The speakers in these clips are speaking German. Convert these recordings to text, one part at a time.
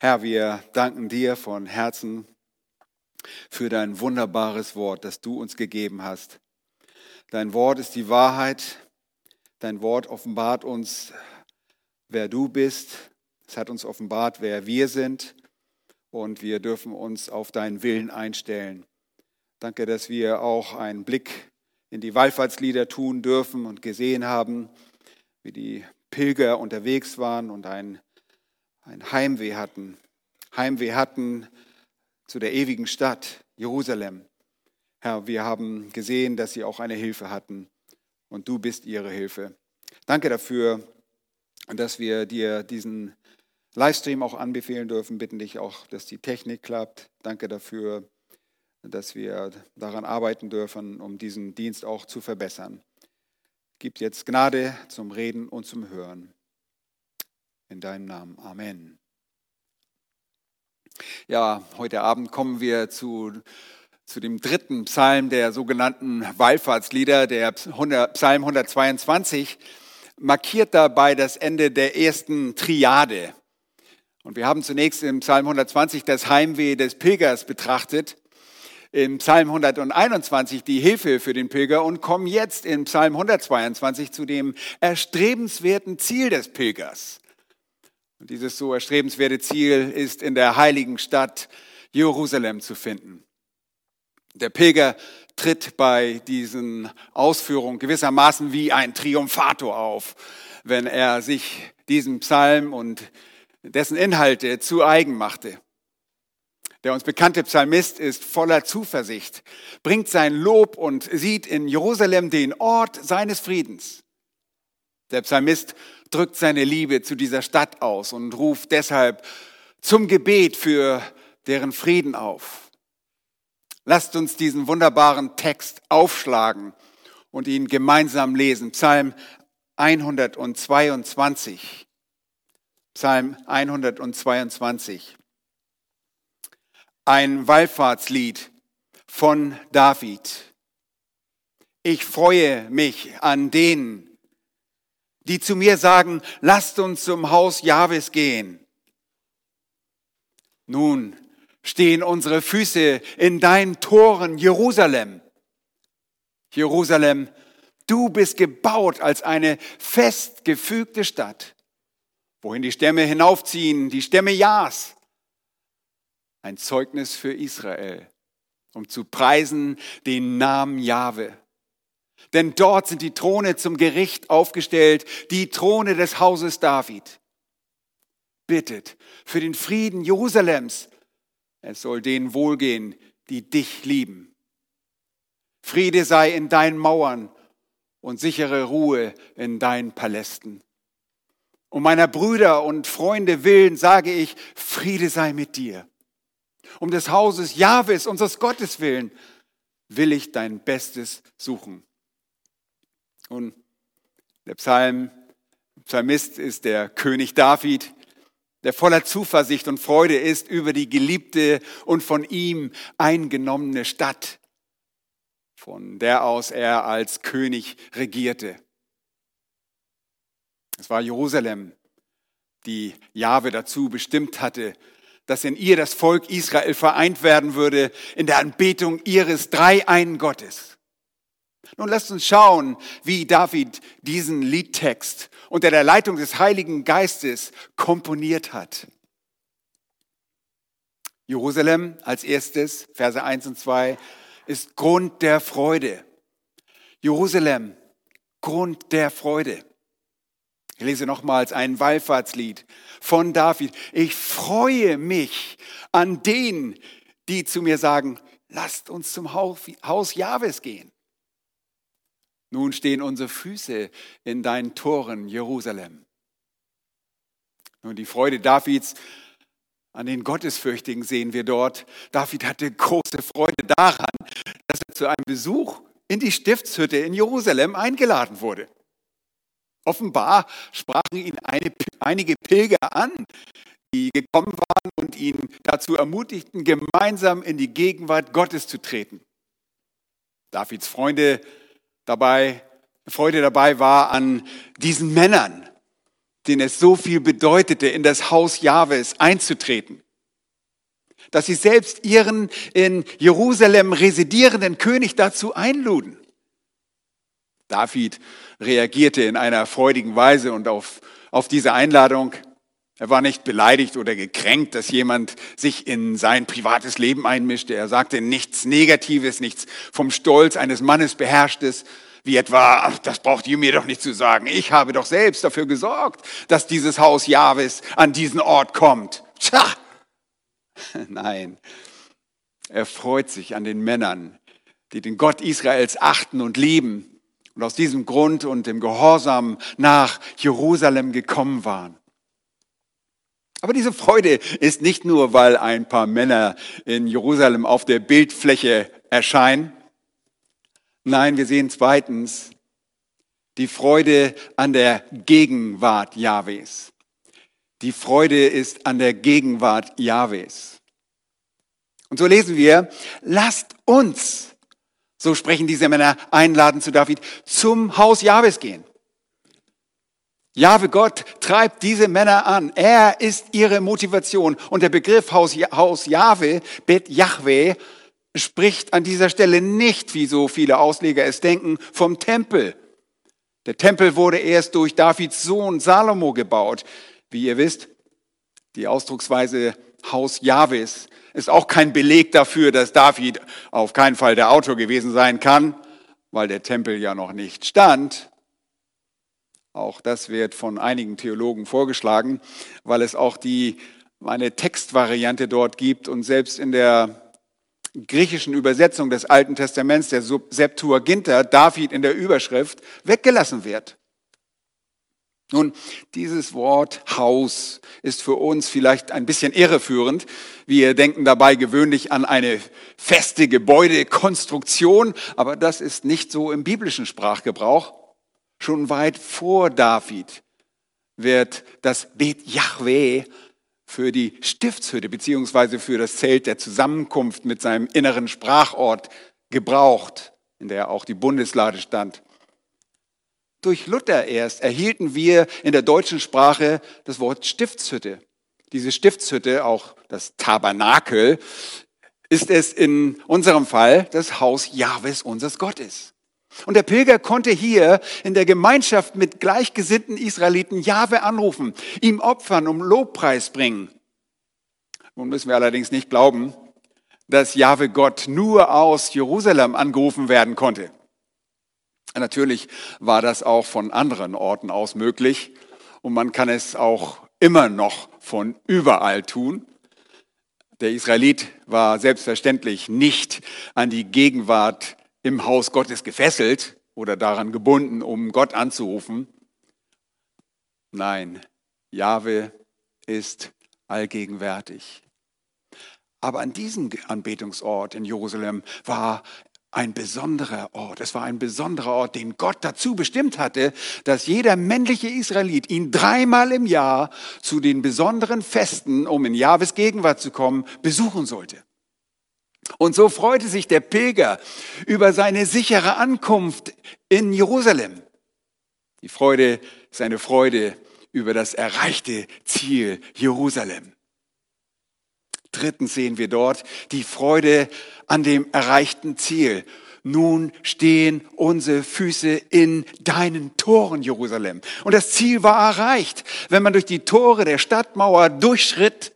Herr, wir danken dir von Herzen für dein wunderbares Wort, das du uns gegeben hast. Dein Wort ist die Wahrheit. Dein Wort offenbart uns, wer du bist. Es hat uns offenbart, wer wir sind. Und wir dürfen uns auf deinen Willen einstellen. Danke, dass wir auch einen Blick in die Wallfahrtslieder tun dürfen und gesehen haben, wie die Pilger unterwegs waren und ein, ein Heimweh hatten. Heimweh hatten zu der ewigen Stadt, Jerusalem. Herr, wir haben gesehen, dass sie auch eine Hilfe hatten und du bist ihre Hilfe. Danke dafür, dass wir dir diesen Livestream auch anbefehlen dürfen. Bitten dich auch, dass die Technik klappt. Danke dafür, dass wir daran arbeiten dürfen, um diesen Dienst auch zu verbessern. Gibt jetzt Gnade zum Reden und zum Hören. In deinem Namen. Amen. Ja, heute Abend kommen wir zu, zu dem dritten Psalm der sogenannten Wallfahrtslieder, der Psalm 122, markiert dabei das Ende der ersten Triade. Und wir haben zunächst im Psalm 120 das Heimweh des Pilgers betrachtet, im Psalm 121 die Hilfe für den Pilger und kommen jetzt im Psalm 122 zu dem erstrebenswerten Ziel des Pilgers. Und dieses so erstrebenswerte Ziel ist in der heiligen Stadt Jerusalem zu finden. Der Pilger tritt bei diesen Ausführungen gewissermaßen wie ein Triumphator auf, wenn er sich diesen Psalm und dessen Inhalte zu eigen machte. Der uns bekannte Psalmist ist voller Zuversicht, bringt sein Lob und sieht in Jerusalem den Ort seines Friedens. Der Psalmist drückt seine Liebe zu dieser Stadt aus und ruft deshalb zum Gebet für deren Frieden auf. Lasst uns diesen wunderbaren Text aufschlagen und ihn gemeinsam lesen. Psalm 122. Psalm 122. Ein Wallfahrtslied von David. Ich freue mich an denen, die zu mir sagen, lasst uns zum Haus Jahwes gehen. Nun stehen unsere Füße in deinen Toren, Jerusalem. Jerusalem, du bist gebaut als eine festgefügte Stadt wohin die Stämme hinaufziehen, die Stämme Jas. Ein Zeugnis für Israel, um zu preisen den Namen Jahwe. Denn dort sind die Throne zum Gericht aufgestellt, die Throne des Hauses David. Bittet für den Frieden Jerusalems. Es soll denen wohlgehen, die dich lieben. Friede sei in deinen Mauern und sichere Ruhe in deinen Palästen. Um meiner Brüder und Freunde willen sage ich, Friede sei mit dir. Um des Hauses Jahwes, unseres Gottes willen, will ich dein Bestes suchen. Und der Psalm, Psalmist ist der König David, der voller Zuversicht und Freude ist über die geliebte und von ihm eingenommene Stadt, von der aus er als König regierte. Es war Jerusalem, die Jahwe dazu bestimmt hatte, dass in ihr das Volk Israel vereint werden würde in der Anbetung ihres dreieinen Gottes. Nun lasst uns schauen, wie David diesen Liedtext unter der Leitung des Heiligen Geistes komponiert hat. Jerusalem als erstes, Verse 1 und 2, ist Grund der Freude. Jerusalem, Grund der Freude. Ich lese nochmals ein Wallfahrtslied von David. Ich freue mich an denen, die zu mir sagen, lasst uns zum Haus Jahwes gehen. Nun stehen unsere Füße in deinen Toren, Jerusalem. Nun die Freude Davids an den Gottesfürchtigen sehen wir dort. David hatte große Freude daran, dass er zu einem Besuch in die Stiftshütte in Jerusalem eingeladen wurde. Offenbar sprachen ihn eine, einige Pilger an, die gekommen waren und ihn dazu ermutigten, gemeinsam in die Gegenwart Gottes zu treten. Davids Freunde dabei, Freude dabei war an diesen Männern, denen es so viel bedeutete, in das Haus Jahwes einzutreten. Dass sie selbst ihren in Jerusalem residierenden König dazu einluden. David reagierte in einer freudigen Weise und auf, auf diese Einladung. Er war nicht beleidigt oder gekränkt, dass jemand sich in sein privates Leben einmischte. Er sagte nichts Negatives, nichts vom Stolz eines Mannes beherrschtes, wie etwa, ach, das braucht ihr mir doch nicht zu sagen. Ich habe doch selbst dafür gesorgt, dass dieses Haus Jahwes an diesen Ort kommt. Tja! Nein. Er freut sich an den Männern, die den Gott Israels achten und lieben und aus diesem Grund und im Gehorsam nach Jerusalem gekommen waren. Aber diese Freude ist nicht nur, weil ein paar Männer in Jerusalem auf der Bildfläche erscheinen. Nein, wir sehen zweitens die Freude an der Gegenwart Jahwes. Die Freude ist an der Gegenwart Jahwes. Und so lesen wir, lasst uns so sprechen diese Männer einladen zu David, zum Haus Jahwes gehen. Jahwe Gott treibt diese Männer an. Er ist ihre Motivation. Und der Begriff Haus, Haus Jahwe, Bet Yahweh, spricht an dieser Stelle nicht, wie so viele Ausleger es denken, vom Tempel. Der Tempel wurde erst durch Davids Sohn Salomo gebaut. Wie ihr wisst, die Ausdrucksweise Haus Jahwes ist auch kein Beleg dafür, dass David auf keinen Fall der Autor gewesen sein kann, weil der Tempel ja noch nicht stand. Auch das wird von einigen Theologen vorgeschlagen, weil es auch die, eine Textvariante dort gibt und selbst in der griechischen Übersetzung des Alten Testaments, der Septuaginta, David in der Überschrift, weggelassen wird. Nun, dieses Wort Haus ist für uns vielleicht ein bisschen irreführend. Wir denken dabei gewöhnlich an eine feste Gebäudekonstruktion, aber das ist nicht so im biblischen Sprachgebrauch. Schon weit vor David wird das Bet Yahweh für die Stiftshütte beziehungsweise für das Zelt der Zusammenkunft mit seinem inneren Sprachort gebraucht, in der auch die Bundeslade stand. Durch Luther erst erhielten wir in der deutschen Sprache das Wort Stiftshütte. Diese Stiftshütte, auch das Tabernakel, ist es in unserem Fall das Haus Jahwes unseres Gottes. Und der Pilger konnte hier in der Gemeinschaft mit gleichgesinnten Israeliten Jahwe anrufen, ihm opfern, um Lobpreis bringen. Nun müssen wir allerdings nicht glauben, dass Jahwe Gott nur aus Jerusalem angerufen werden konnte. Natürlich war das auch von anderen Orten aus möglich und man kann es auch immer noch von überall tun. Der Israelit war selbstverständlich nicht an die Gegenwart im Haus Gottes gefesselt oder daran gebunden, um Gott anzurufen. Nein, Jahwe ist allgegenwärtig. Aber an diesem Anbetungsort in Jerusalem war ein besonderer Ort. Es war ein besonderer Ort, den Gott dazu bestimmt hatte, dass jeder männliche Israelit ihn dreimal im Jahr zu den besonderen Festen, um in Jahwes Gegenwart zu kommen, besuchen sollte. Und so freute sich der Pilger über seine sichere Ankunft in Jerusalem. Die Freude ist eine Freude über das erreichte Ziel Jerusalem. Drittens sehen wir dort die Freude an dem erreichten Ziel. Nun stehen unsere Füße in deinen Toren, Jerusalem. Und das Ziel war erreicht. Wenn man durch die Tore der Stadtmauer durchschritt,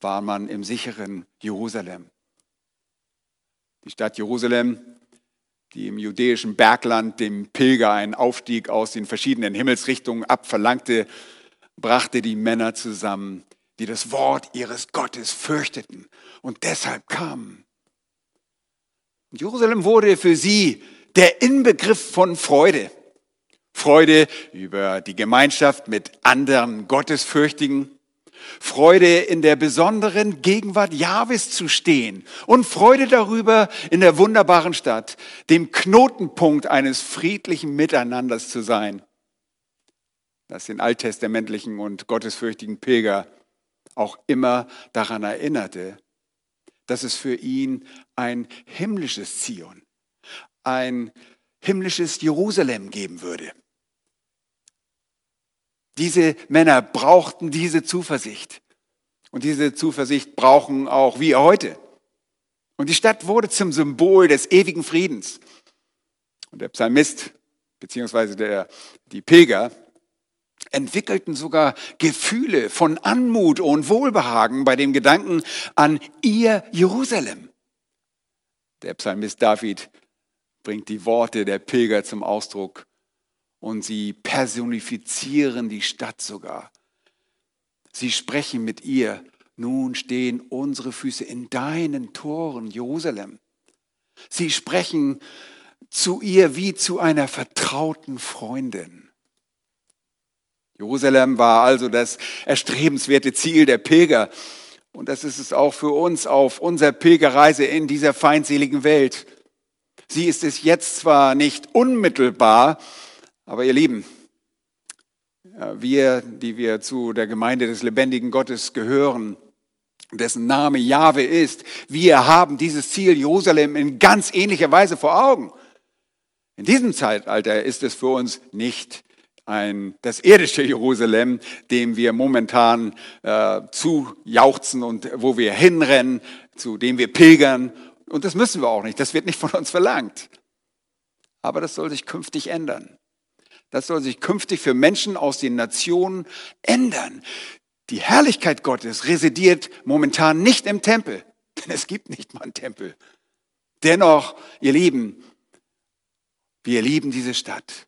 war man im sicheren Jerusalem. Die Stadt Jerusalem, die im jüdischen Bergland dem Pilger einen Aufstieg aus den verschiedenen Himmelsrichtungen abverlangte, brachte die Männer zusammen, die das Wort ihres Gottes fürchteten und deshalb kamen. Jerusalem wurde für sie der Inbegriff von Freude. Freude über die Gemeinschaft mit anderen Gottesfürchtigen. Freude in der besonderen Gegenwart Jahwes zu stehen und Freude darüber, in der wunderbaren Stadt, dem Knotenpunkt eines friedlichen Miteinanders zu sein, das den alttestamentlichen und gottesfürchtigen Pilger auch immer daran erinnerte, dass es für ihn ein himmlisches Zion, ein himmlisches Jerusalem geben würde. Diese Männer brauchten diese Zuversicht. Und diese Zuversicht brauchen auch wir heute. Und die Stadt wurde zum Symbol des ewigen Friedens. Und der Psalmist, beziehungsweise die Pilger, entwickelten sogar Gefühle von Anmut und Wohlbehagen bei dem Gedanken an ihr Jerusalem. Der Psalmist David bringt die Worte der Pilger zum Ausdruck und sie personifizieren die Stadt sogar. Sie sprechen mit ihr, nun stehen unsere Füße in deinen Toren, Jerusalem. Sie sprechen zu ihr wie zu einer vertrauten Freundin. Jerusalem war also das erstrebenswerte Ziel der Pilger. Und das ist es auch für uns auf unserer Pilgerreise in dieser feindseligen Welt. Sie ist es jetzt zwar nicht unmittelbar, aber ihr Lieben, wir, die wir zu der Gemeinde des lebendigen Gottes gehören, dessen Name Jahwe ist, wir haben dieses Ziel Jerusalem in ganz ähnlicher Weise vor Augen. In diesem Zeitalter ist es für uns nicht ein, das irdische Jerusalem, dem wir momentan äh, zujauchzen und wo wir hinrennen, zu dem wir pilgern. Und das müssen wir auch nicht. Das wird nicht von uns verlangt. Aber das soll sich künftig ändern. Das soll sich künftig für Menschen aus den Nationen ändern. Die Herrlichkeit Gottes residiert momentan nicht im Tempel, denn es gibt nicht mal einen Tempel. Dennoch, ihr Lieben, wir lieben diese Stadt.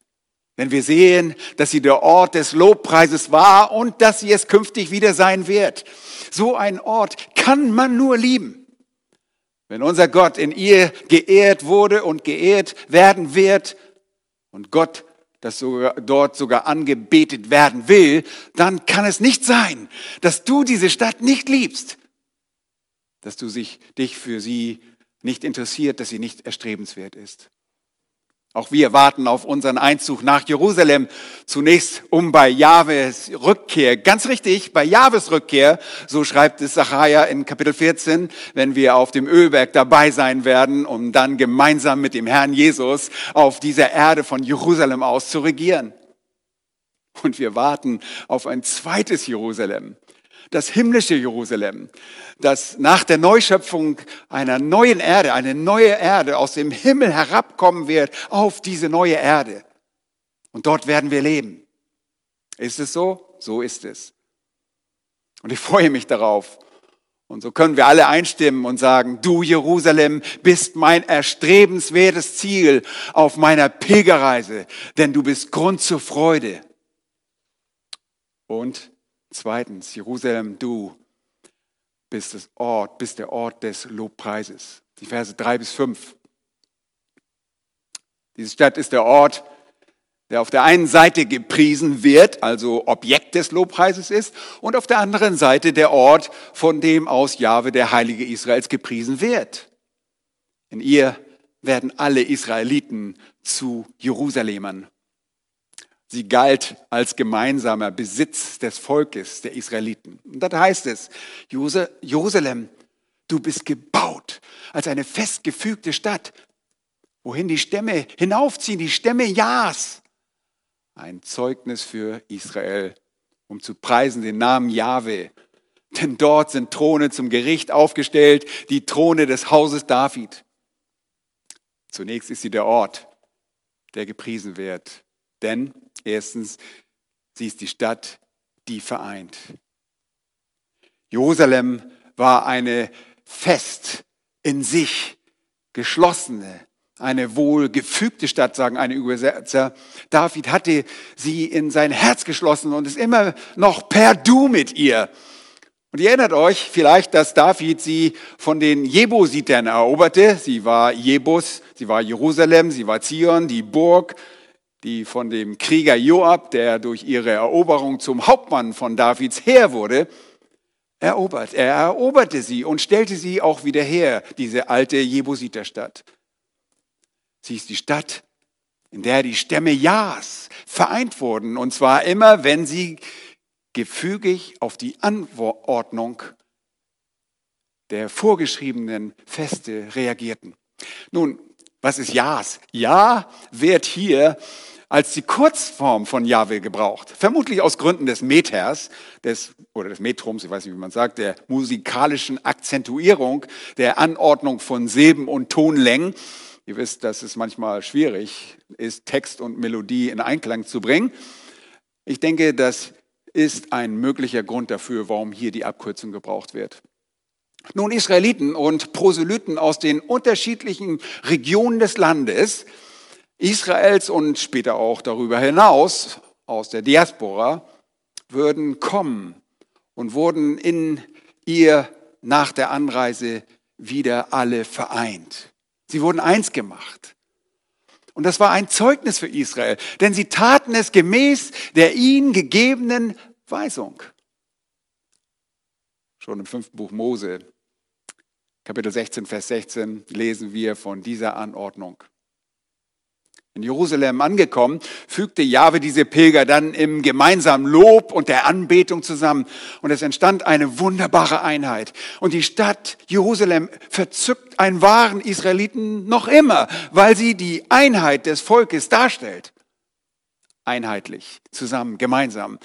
Wenn wir sehen, dass sie der Ort des Lobpreises war und dass sie es künftig wieder sein wird. So ein Ort kann man nur lieben. Wenn unser Gott in ihr geehrt wurde und geehrt werden wird und Gott das sogar, dort sogar angebetet werden will, dann kann es nicht sein, dass du diese Stadt nicht liebst, dass du sich, dich für sie nicht interessiert, dass sie nicht erstrebenswert ist. Auch wir warten auf unseren Einzug nach Jerusalem. Zunächst um bei Jahwes Rückkehr. Ganz richtig, bei Jahwes Rückkehr, so schreibt es Sacharja in Kapitel 14, wenn wir auf dem Ölberg dabei sein werden, um dann gemeinsam mit dem Herrn Jesus auf dieser Erde von Jerusalem aus zu regieren. Und wir warten auf ein zweites Jerusalem das himmlische Jerusalem, das nach der Neuschöpfung einer neuen Erde, eine neue Erde aus dem Himmel herabkommen wird auf diese neue Erde. Und dort werden wir leben. Ist es so? So ist es. Und ich freue mich darauf. Und so können wir alle einstimmen und sagen, du Jerusalem bist mein erstrebenswertes Ziel auf meiner Pilgerreise, denn du bist Grund zur Freude. Und Zweitens, Jerusalem, du bist, das Ort, bist der Ort des Lobpreises. Die Verse drei bis fünf. Diese Stadt ist der Ort, der auf der einen Seite gepriesen wird, also Objekt des Lobpreises ist, und auf der anderen Seite der Ort, von dem aus Jahwe, der Heilige Israels, gepriesen wird. In ihr werden alle Israeliten zu Jerusalemern. Sie galt als gemeinsamer Besitz des Volkes der Israeliten. Und das heißt es, Jerusalem, du bist gebaut als eine festgefügte Stadt, wohin die Stämme hinaufziehen, die Stämme Jas. Ein Zeugnis für Israel, um zu preisen den Namen Jahwe. Denn dort sind Throne zum Gericht aufgestellt, die Throne des Hauses David. Zunächst ist sie der Ort, der gepriesen wird. Denn Erstens, sie ist die Stadt, die vereint. Jerusalem war eine fest in sich geschlossene, eine wohlgefügte Stadt, sagen einige Übersetzer. David hatte sie in sein Herz geschlossen und ist immer noch per Du mit ihr. Und ihr erinnert euch vielleicht, dass David sie von den Jebusitern eroberte. Sie war Jebus, sie war Jerusalem, sie war Zion, die Burg, die von dem Krieger Joab, der durch ihre Eroberung zum Hauptmann von Davids Heer wurde, erobert. Er eroberte sie und stellte sie auch wieder her, diese alte Jebusiterstadt. Sie ist die Stadt, in der die Stämme Jas vereint wurden, und zwar immer, wenn sie gefügig auf die Anordnung der vorgeschriebenen Feste reagierten. Nun, was ist Jas? Ja wird hier als die Kurzform von Jahwe gebraucht. Vermutlich aus Gründen des Meters, des, oder des Metrums, ich weiß nicht, wie man sagt, der musikalischen Akzentuierung, der Anordnung von Silben und Tonlängen. Ihr wisst, dass es manchmal schwierig ist, Text und Melodie in Einklang zu bringen. Ich denke, das ist ein möglicher Grund dafür, warum hier die Abkürzung gebraucht wird. Nun, Israeliten und Proselyten aus den unterschiedlichen Regionen des Landes, Israels und später auch darüber hinaus aus der Diaspora würden kommen und wurden in ihr nach der Anreise wieder alle vereint. Sie wurden eins gemacht. Und das war ein Zeugnis für Israel, denn sie taten es gemäß der ihnen gegebenen Weisung. Schon im fünften Buch Mose, Kapitel 16, Vers 16, lesen wir von dieser Anordnung. In Jerusalem angekommen, fügte Jahwe diese Pilger dann im gemeinsamen Lob und der Anbetung zusammen. Und es entstand eine wunderbare Einheit. Und die Stadt Jerusalem verzückt einen wahren Israeliten noch immer, weil sie die Einheit des Volkes darstellt. Einheitlich, zusammen, gemeinsam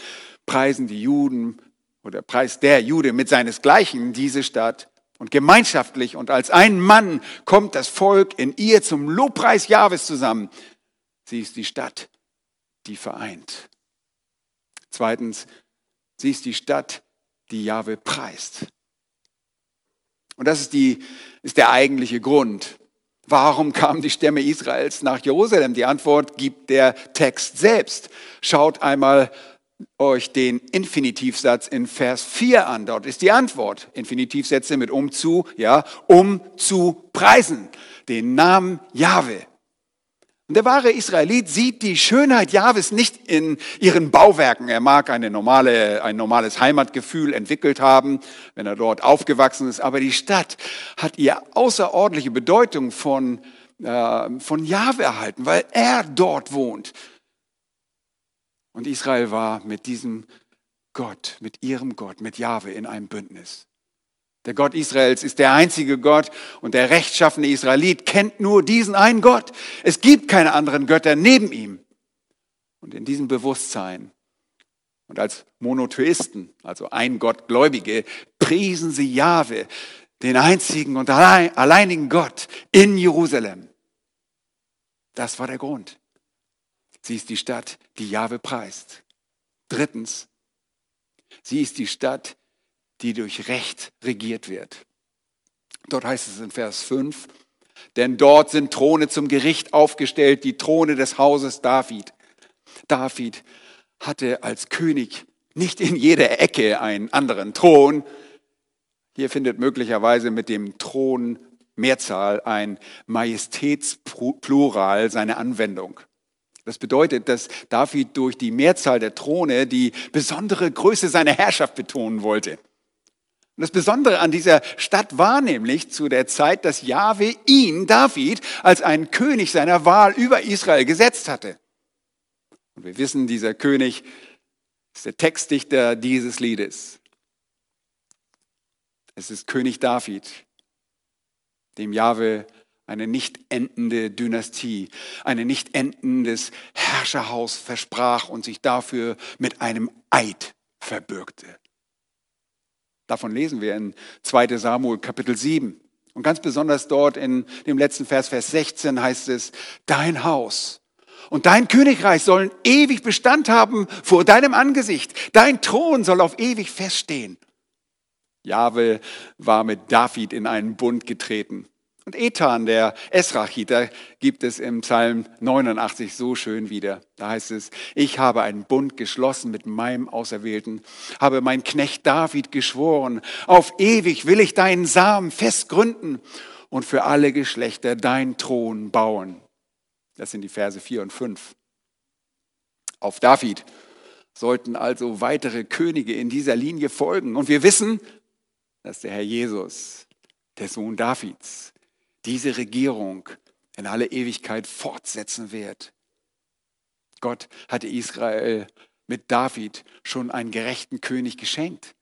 preisen die Juden oder preist der Jude mit seinesgleichen diese Stadt. Und gemeinschaftlich und als ein Mann kommt das Volk in ihr zum Lobpreis Jahwes zusammen. Sie ist die Stadt, die vereint. Zweitens, sie ist die Stadt, die Jahwe preist. Und das ist, die, ist der eigentliche Grund. Warum kamen die Stämme Israels nach Jerusalem? Die Antwort gibt der Text selbst. Schaut einmal euch den Infinitivsatz in Vers 4 an. Dort ist die Antwort. Infinitivsätze mit um zu, ja, um zu preisen. Den Namen Jahwe. Und der wahre Israelit sieht die Schönheit Jahwes nicht in ihren Bauwerken. Er mag eine normale, ein normales Heimatgefühl entwickelt haben, wenn er dort aufgewachsen ist. Aber die Stadt hat ihr außerordentliche Bedeutung von, äh, von Jahwe erhalten, weil er dort wohnt. Und Israel war mit diesem Gott, mit ihrem Gott, mit Jahwe in einem Bündnis. Der Gott Israels ist der einzige Gott und der rechtschaffene Israelit kennt nur diesen einen Gott. Es gibt keine anderen Götter neben ihm. Und in diesem Bewusstsein und als Monotheisten, also ein Gottgläubige, priesen sie Jahwe, den einzigen und alleinigen Gott in Jerusalem. Das war der Grund. Sie ist die Stadt, die Jahwe preist. Drittens, sie ist die Stadt, die durch Recht regiert wird. Dort heißt es in Vers 5, denn dort sind Throne zum Gericht aufgestellt, die Throne des Hauses David. David hatte als König nicht in jeder Ecke einen anderen Thron. Hier findet möglicherweise mit dem Thron Mehrzahl ein Majestätsplural seine Anwendung. Das bedeutet, dass David durch die Mehrzahl der Throne die besondere Größe seiner Herrschaft betonen wollte. Und das Besondere an dieser Stadt war nämlich zu der Zeit, dass Jahwe ihn, David, als einen König seiner Wahl über Israel gesetzt hatte. Und wir wissen, dieser König ist der Textdichter dieses Liedes. Es ist König David, dem Jahwe eine nicht endende Dynastie, ein nicht endendes Herrscherhaus versprach und sich dafür mit einem Eid verbürgte. Davon lesen wir in 2 Samuel Kapitel 7. Und ganz besonders dort in dem letzten Vers, Vers 16 heißt es, dein Haus und dein Königreich sollen ewig Bestand haben vor deinem Angesicht. Dein Thron soll auf ewig feststehen. Jahwe war mit David in einen Bund getreten. Und Ethan, der Esrachiter, gibt es im Psalm 89 so schön wieder. Da heißt es, ich habe einen Bund geschlossen mit meinem Auserwählten, habe mein Knecht David geschworen, auf ewig will ich deinen Samen festgründen und für alle Geschlechter deinen Thron bauen. Das sind die Verse 4 und 5. Auf David sollten also weitere Könige in dieser Linie folgen. Und wir wissen, dass der Herr Jesus, der Sohn Davids, diese Regierung in alle Ewigkeit fortsetzen wird. Gott hatte Israel mit David schon einen gerechten König geschenkt.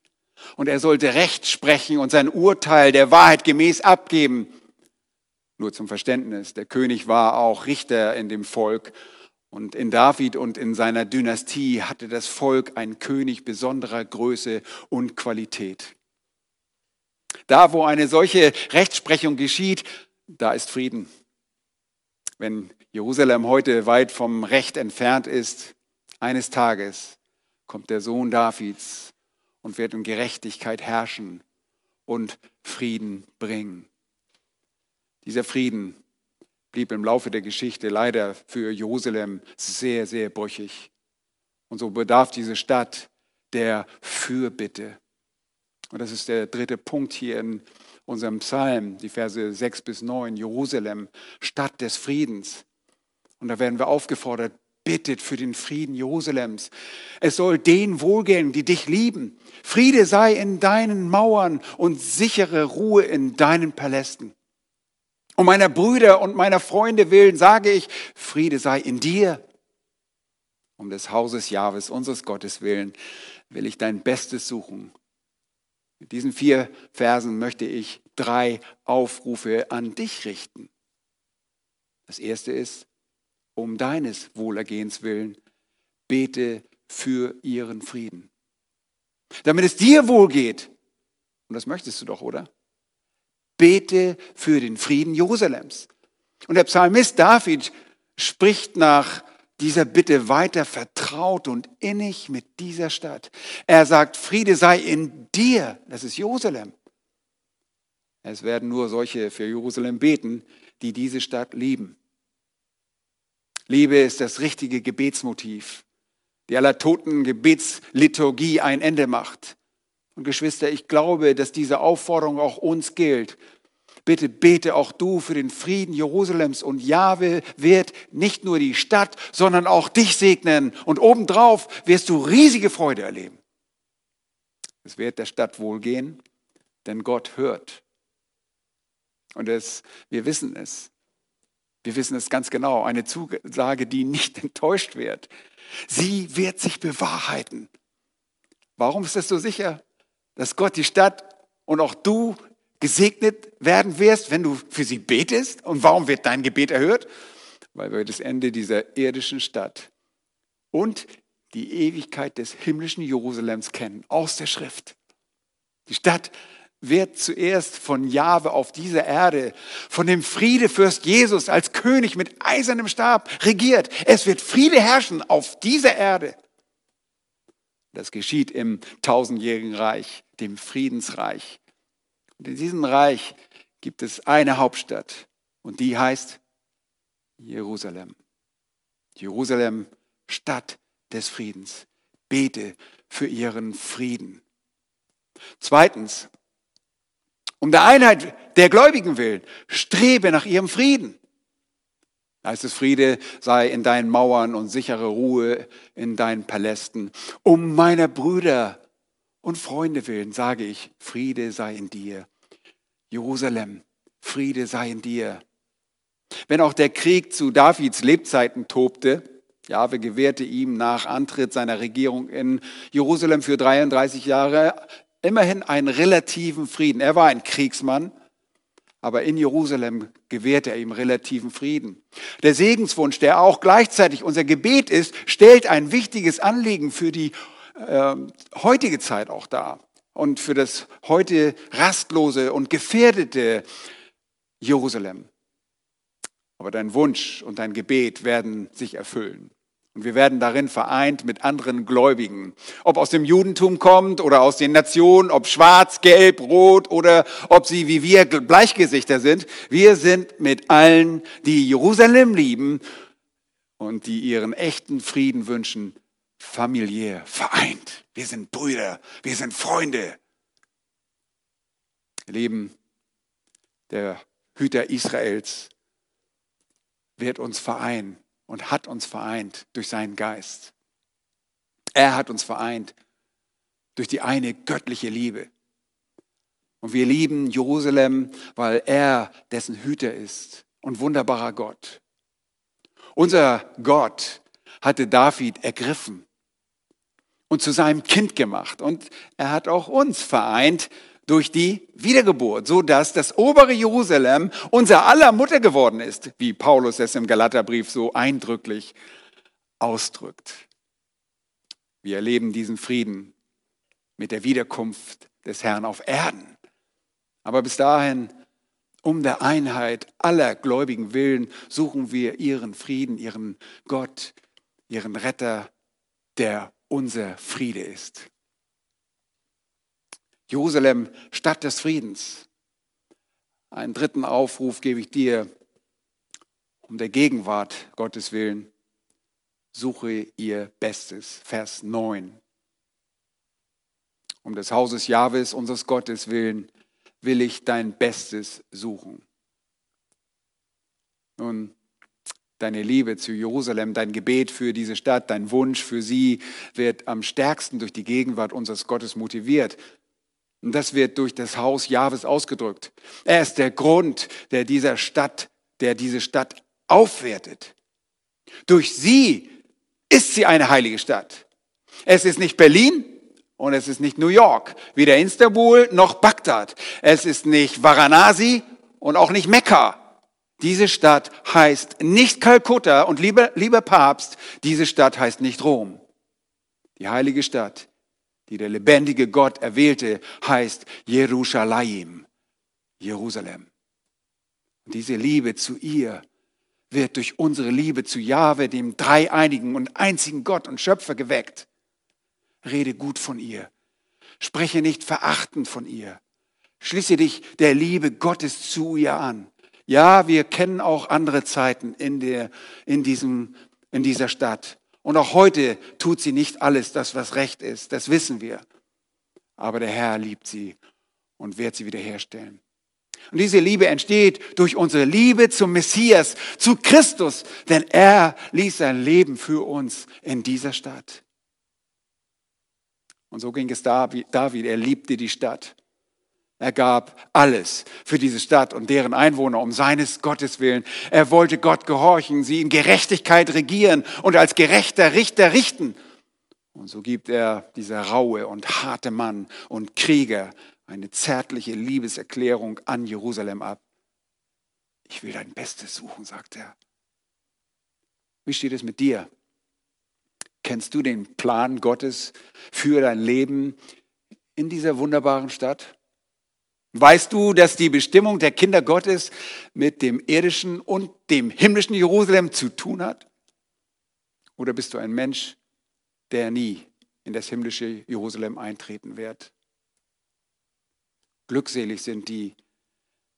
Und er sollte Recht sprechen und sein Urteil der Wahrheit gemäß abgeben. Nur zum Verständnis, der König war auch Richter in dem Volk Und in David und in seiner Dynastie hatte das Volk einen König besonderer Größe und Qualität. Da, wo eine solche Rechtsprechung geschieht, da ist Frieden. Wenn Jerusalem heute weit vom Recht entfernt ist, eines Tages kommt der Sohn Davids und wird in Gerechtigkeit herrschen und Frieden bringen. Dieser Frieden blieb im Laufe der Geschichte leider für Jerusalem sehr, sehr brüchig. Und so bedarf diese Stadt der Fürbitte. Und das ist der dritte Punkt hier in unserem Psalm, die Verse 6 bis 9. Jerusalem, Stadt des Friedens. Und da werden wir aufgefordert, bittet für den Frieden Jerusalems. Es soll denen wohlgehen, die dich lieben. Friede sei in deinen Mauern und sichere Ruhe in deinen Palästen. Um meiner Brüder und meiner Freunde willen sage ich, Friede sei in dir. Um des Hauses Jahwes, unseres Gottes willen, will ich dein Bestes suchen. Mit diesen vier Versen möchte ich drei Aufrufe an dich richten. Das erste ist, um deines Wohlergehens willen, bete für ihren Frieden. Damit es dir wohlgeht. Und das möchtest du doch, oder? Bete für den Frieden Jerusalems. Und der Psalmist David spricht nach dieser Bitte weiter vertraut und innig mit dieser Stadt. Er sagt, Friede sei in dir, das ist Jerusalem. Es werden nur solche für Jerusalem beten, die diese Stadt lieben. Liebe ist das richtige Gebetsmotiv, die aller toten Gebetsliturgie ein Ende macht. Und Geschwister, ich glaube, dass diese Aufforderung auch uns gilt. Bitte bete auch du für den Frieden Jerusalems und Jahwe wird nicht nur die Stadt, sondern auch dich segnen und obendrauf wirst du riesige Freude erleben. Es wird der Stadt wohlgehen, denn Gott hört. Und es, wir wissen es. Wir wissen es ganz genau. Eine Zusage, die nicht enttäuscht wird. Sie wird sich bewahrheiten. Warum ist es so sicher? Dass Gott die Stadt und auch du gesegnet werden wirst, wenn du für sie betest. Und warum wird dein Gebet erhört? Weil wir das Ende dieser irdischen Stadt und die Ewigkeit des himmlischen Jerusalems kennen, aus der Schrift. Die Stadt wird zuerst von Jahwe auf dieser Erde, von dem Friedefürst Jesus als König mit eisernem Stab regiert. Es wird Friede herrschen auf dieser Erde. Das geschieht im tausendjährigen Reich, dem Friedensreich. Und in diesem Reich gibt es eine Hauptstadt und die heißt Jerusalem. Jerusalem, Stadt des Friedens. Bete für ihren Frieden. Zweitens, um der Einheit der Gläubigen willen, strebe nach ihrem Frieden. heißt es, Friede sei in deinen Mauern und sichere Ruhe in deinen Palästen. Um meiner Brüder und Freunde willen sage ich, Friede sei in dir. Jerusalem, Friede sei in dir. Wenn auch der Krieg zu Davids Lebzeiten tobte, Jahwe gewährte ihm nach Antritt seiner Regierung in Jerusalem für 33 Jahre immerhin einen relativen Frieden. Er war ein Kriegsmann, aber in Jerusalem gewährte er ihm relativen Frieden. Der Segenswunsch, der auch gleichzeitig unser Gebet ist, stellt ein wichtiges Anliegen für die äh, heutige Zeit auch dar und für das heute rastlose und gefährdete Jerusalem. Aber dein Wunsch und dein Gebet werden sich erfüllen. Und wir werden darin vereint mit anderen Gläubigen. Ob aus dem Judentum kommt oder aus den Nationen, ob schwarz, gelb, rot oder ob sie wie wir Bleichgesichter sind. Wir sind mit allen, die Jerusalem lieben und die ihren echten Frieden wünschen, familiär vereint. Wir sind Brüder, wir sind Freunde. Leben der Hüter Israels wird uns vereinen und hat uns vereint durch seinen Geist. Er hat uns vereint durch die eine göttliche Liebe. Und wir lieben Jerusalem, weil er dessen Hüter ist und wunderbarer Gott. Unser Gott hatte David ergriffen und zu seinem Kind gemacht. Und er hat auch uns vereint durch die Wiedergeburt, so dass das obere Jerusalem unser aller Mutter geworden ist, wie Paulus es im Galaterbrief so eindrücklich ausdrückt. Wir erleben diesen Frieden mit der Wiederkunft des Herrn auf Erden. Aber bis dahin, um der Einheit aller Gläubigen willen, suchen wir ihren Frieden, ihren Gott, ihren Retter, der unser Friede ist. Jerusalem, Stadt des Friedens. Einen dritten Aufruf gebe ich dir, um der Gegenwart Gottes willen. Suche ihr Bestes. Vers 9. Um des Hauses Jahwes, unseres Gottes willen, will ich dein Bestes suchen. Nun, deine Liebe zu Jerusalem, dein Gebet für diese Stadt, dein Wunsch für sie wird am stärksten durch die Gegenwart unseres Gottes motiviert. Und das wird durch das Haus Jahwes ausgedrückt. Er ist der Grund, der dieser Stadt, der diese Stadt aufwertet. Durch sie ist sie eine heilige Stadt. Es ist nicht Berlin und es ist nicht New York, weder Istanbul noch Bagdad. Es ist nicht Varanasi und auch nicht Mekka. Diese Stadt heißt nicht Kalkutta und lieber, lieber Papst, diese Stadt heißt nicht Rom. Die heilige Stadt die der lebendige Gott erwählte, heißt Jerusalem, Jerusalem. Und diese Liebe zu ihr wird durch unsere Liebe zu Jahwe, dem dreieinigen und einzigen Gott und Schöpfer geweckt. Rede gut von ihr. Spreche nicht verachtend von ihr. Schließe dich der Liebe Gottes zu ihr an. Ja, wir kennen auch andere Zeiten in, der, in, diesem, in dieser Stadt. Und auch heute tut sie nicht alles das, was recht ist. Das wissen wir. Aber der Herr liebt sie und wird sie wiederherstellen. Und diese Liebe entsteht durch unsere Liebe zum Messias, zu Christus, denn er ließ sein Leben für uns in dieser Stadt. Und so ging es David. Er liebte die Stadt. Er gab alles für diese Stadt und deren Einwohner um seines Gottes willen. Er wollte Gott gehorchen, sie in Gerechtigkeit regieren und als gerechter Richter richten. Und so gibt er dieser raue und harte Mann und Krieger eine zärtliche Liebeserklärung an Jerusalem ab. Ich will dein Bestes suchen, sagt er. Wie steht es mit dir? Kennst du den Plan Gottes für dein Leben in dieser wunderbaren Stadt? Weißt du, dass die Bestimmung der Kinder Gottes mit dem irdischen und dem himmlischen Jerusalem zu tun hat? Oder bist du ein Mensch, der nie in das himmlische Jerusalem eintreten wird? Glückselig sind die,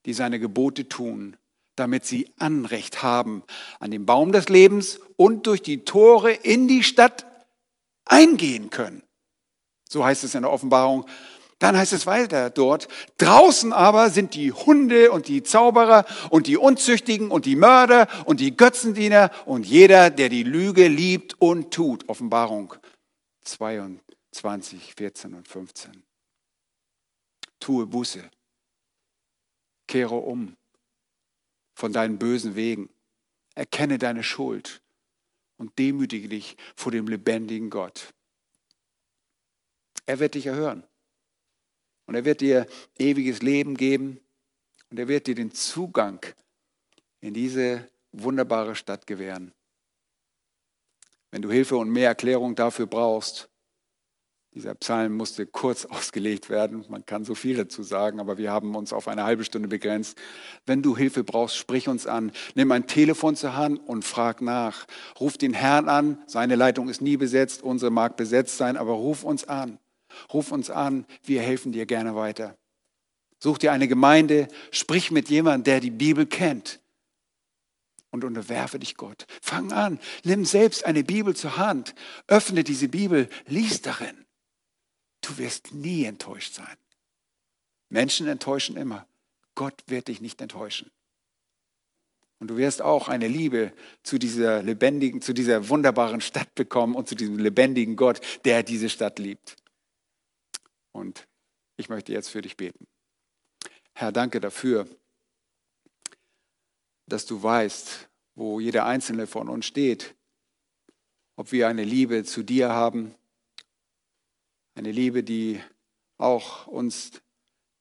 die seine Gebote tun, damit sie Anrecht haben an dem Baum des Lebens und durch die Tore in die Stadt eingehen können. So heißt es in der Offenbarung dann heißt es weiter dort, draußen aber sind die Hunde und die Zauberer und die Unzüchtigen und die Mörder und die Götzendiener und jeder, der die Lüge liebt und tut. Offenbarung 22, 14 und 15. Tue Buße, kehre um von deinen bösen Wegen, erkenne deine Schuld und demütige dich vor dem lebendigen Gott. Er wird dich erhören. Und er wird dir ewiges Leben geben und er wird dir den Zugang in diese wunderbare Stadt gewähren. Wenn du Hilfe und mehr Erklärung dafür brauchst, dieser Psalm musste kurz ausgelegt werden. Man kann so viel dazu sagen, aber wir haben uns auf eine halbe Stunde begrenzt. Wenn du Hilfe brauchst, sprich uns an. Nimm ein Telefon zur Hand und frag nach. Ruf den Herrn an. Seine Leitung ist nie besetzt, unsere mag besetzt sein, aber ruf uns an. Ruf uns an, wir helfen dir gerne weiter. Such dir eine Gemeinde, sprich mit jemandem, der die Bibel kennt und unterwerfe dich Gott. Fang an, nimm selbst eine Bibel zur Hand, öffne diese Bibel, lies darin. Du wirst nie enttäuscht sein. Menschen enttäuschen immer. Gott wird dich nicht enttäuschen. Und du wirst auch eine Liebe zu dieser lebendigen, zu dieser wunderbaren Stadt bekommen und zu diesem lebendigen Gott, der diese Stadt liebt. Und ich möchte jetzt für dich beten. Herr, danke dafür, dass du weißt, wo jeder einzelne von uns steht, ob wir eine Liebe zu dir haben, eine Liebe, die auch uns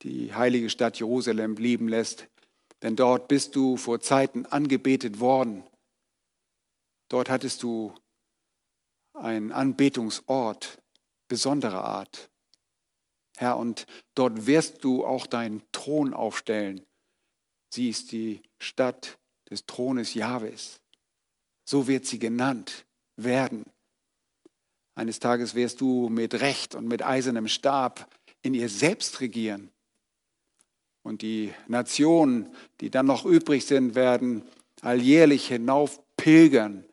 die heilige Stadt Jerusalem lieben lässt, denn dort bist du vor Zeiten angebetet worden. Dort hattest du ein Anbetungsort besonderer Art. Herr, und dort wirst du auch deinen Thron aufstellen. Sie ist die Stadt des Thrones Jahwes. So wird sie genannt werden. Eines Tages wirst du mit Recht und mit eisernem Stab in ihr selbst regieren. Und die Nationen, die dann noch übrig sind, werden alljährlich hinauf pilgern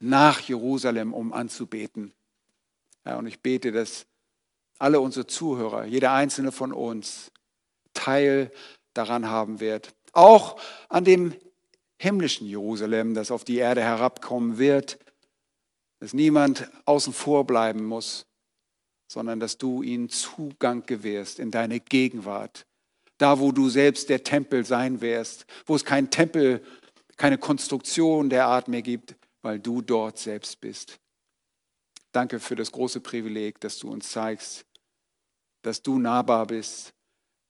nach Jerusalem, um anzubeten. Ja, und ich bete, dass alle unsere Zuhörer, jeder einzelne von uns, Teil daran haben wird. Auch an dem himmlischen Jerusalem, das auf die Erde herabkommen wird, dass niemand außen vor bleiben muss, sondern dass du ihnen Zugang gewährst in deine Gegenwart. Da, wo du selbst der Tempel sein wirst, wo es kein Tempel, keine Konstruktion der Art mehr gibt, weil du dort selbst bist. Danke für das große Privileg, dass du uns zeigst, dass du nahbar bist,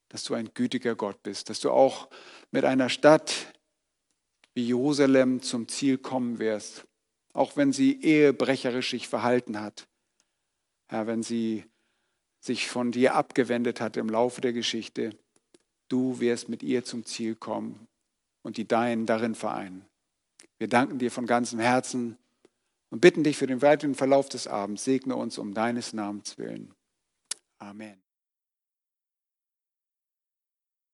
dass du ein gütiger Gott bist, dass du auch mit einer Stadt wie Jerusalem zum Ziel kommen wirst, auch wenn sie ehebrecherisch sich verhalten hat, Herr, wenn sie sich von dir abgewendet hat im Laufe der Geschichte, du wirst mit ihr zum Ziel kommen und die Deinen darin vereinen. Wir danken dir von ganzem Herzen und bitten dich für den weiteren Verlauf des Abends. Segne uns um deines Namens willen. Amen.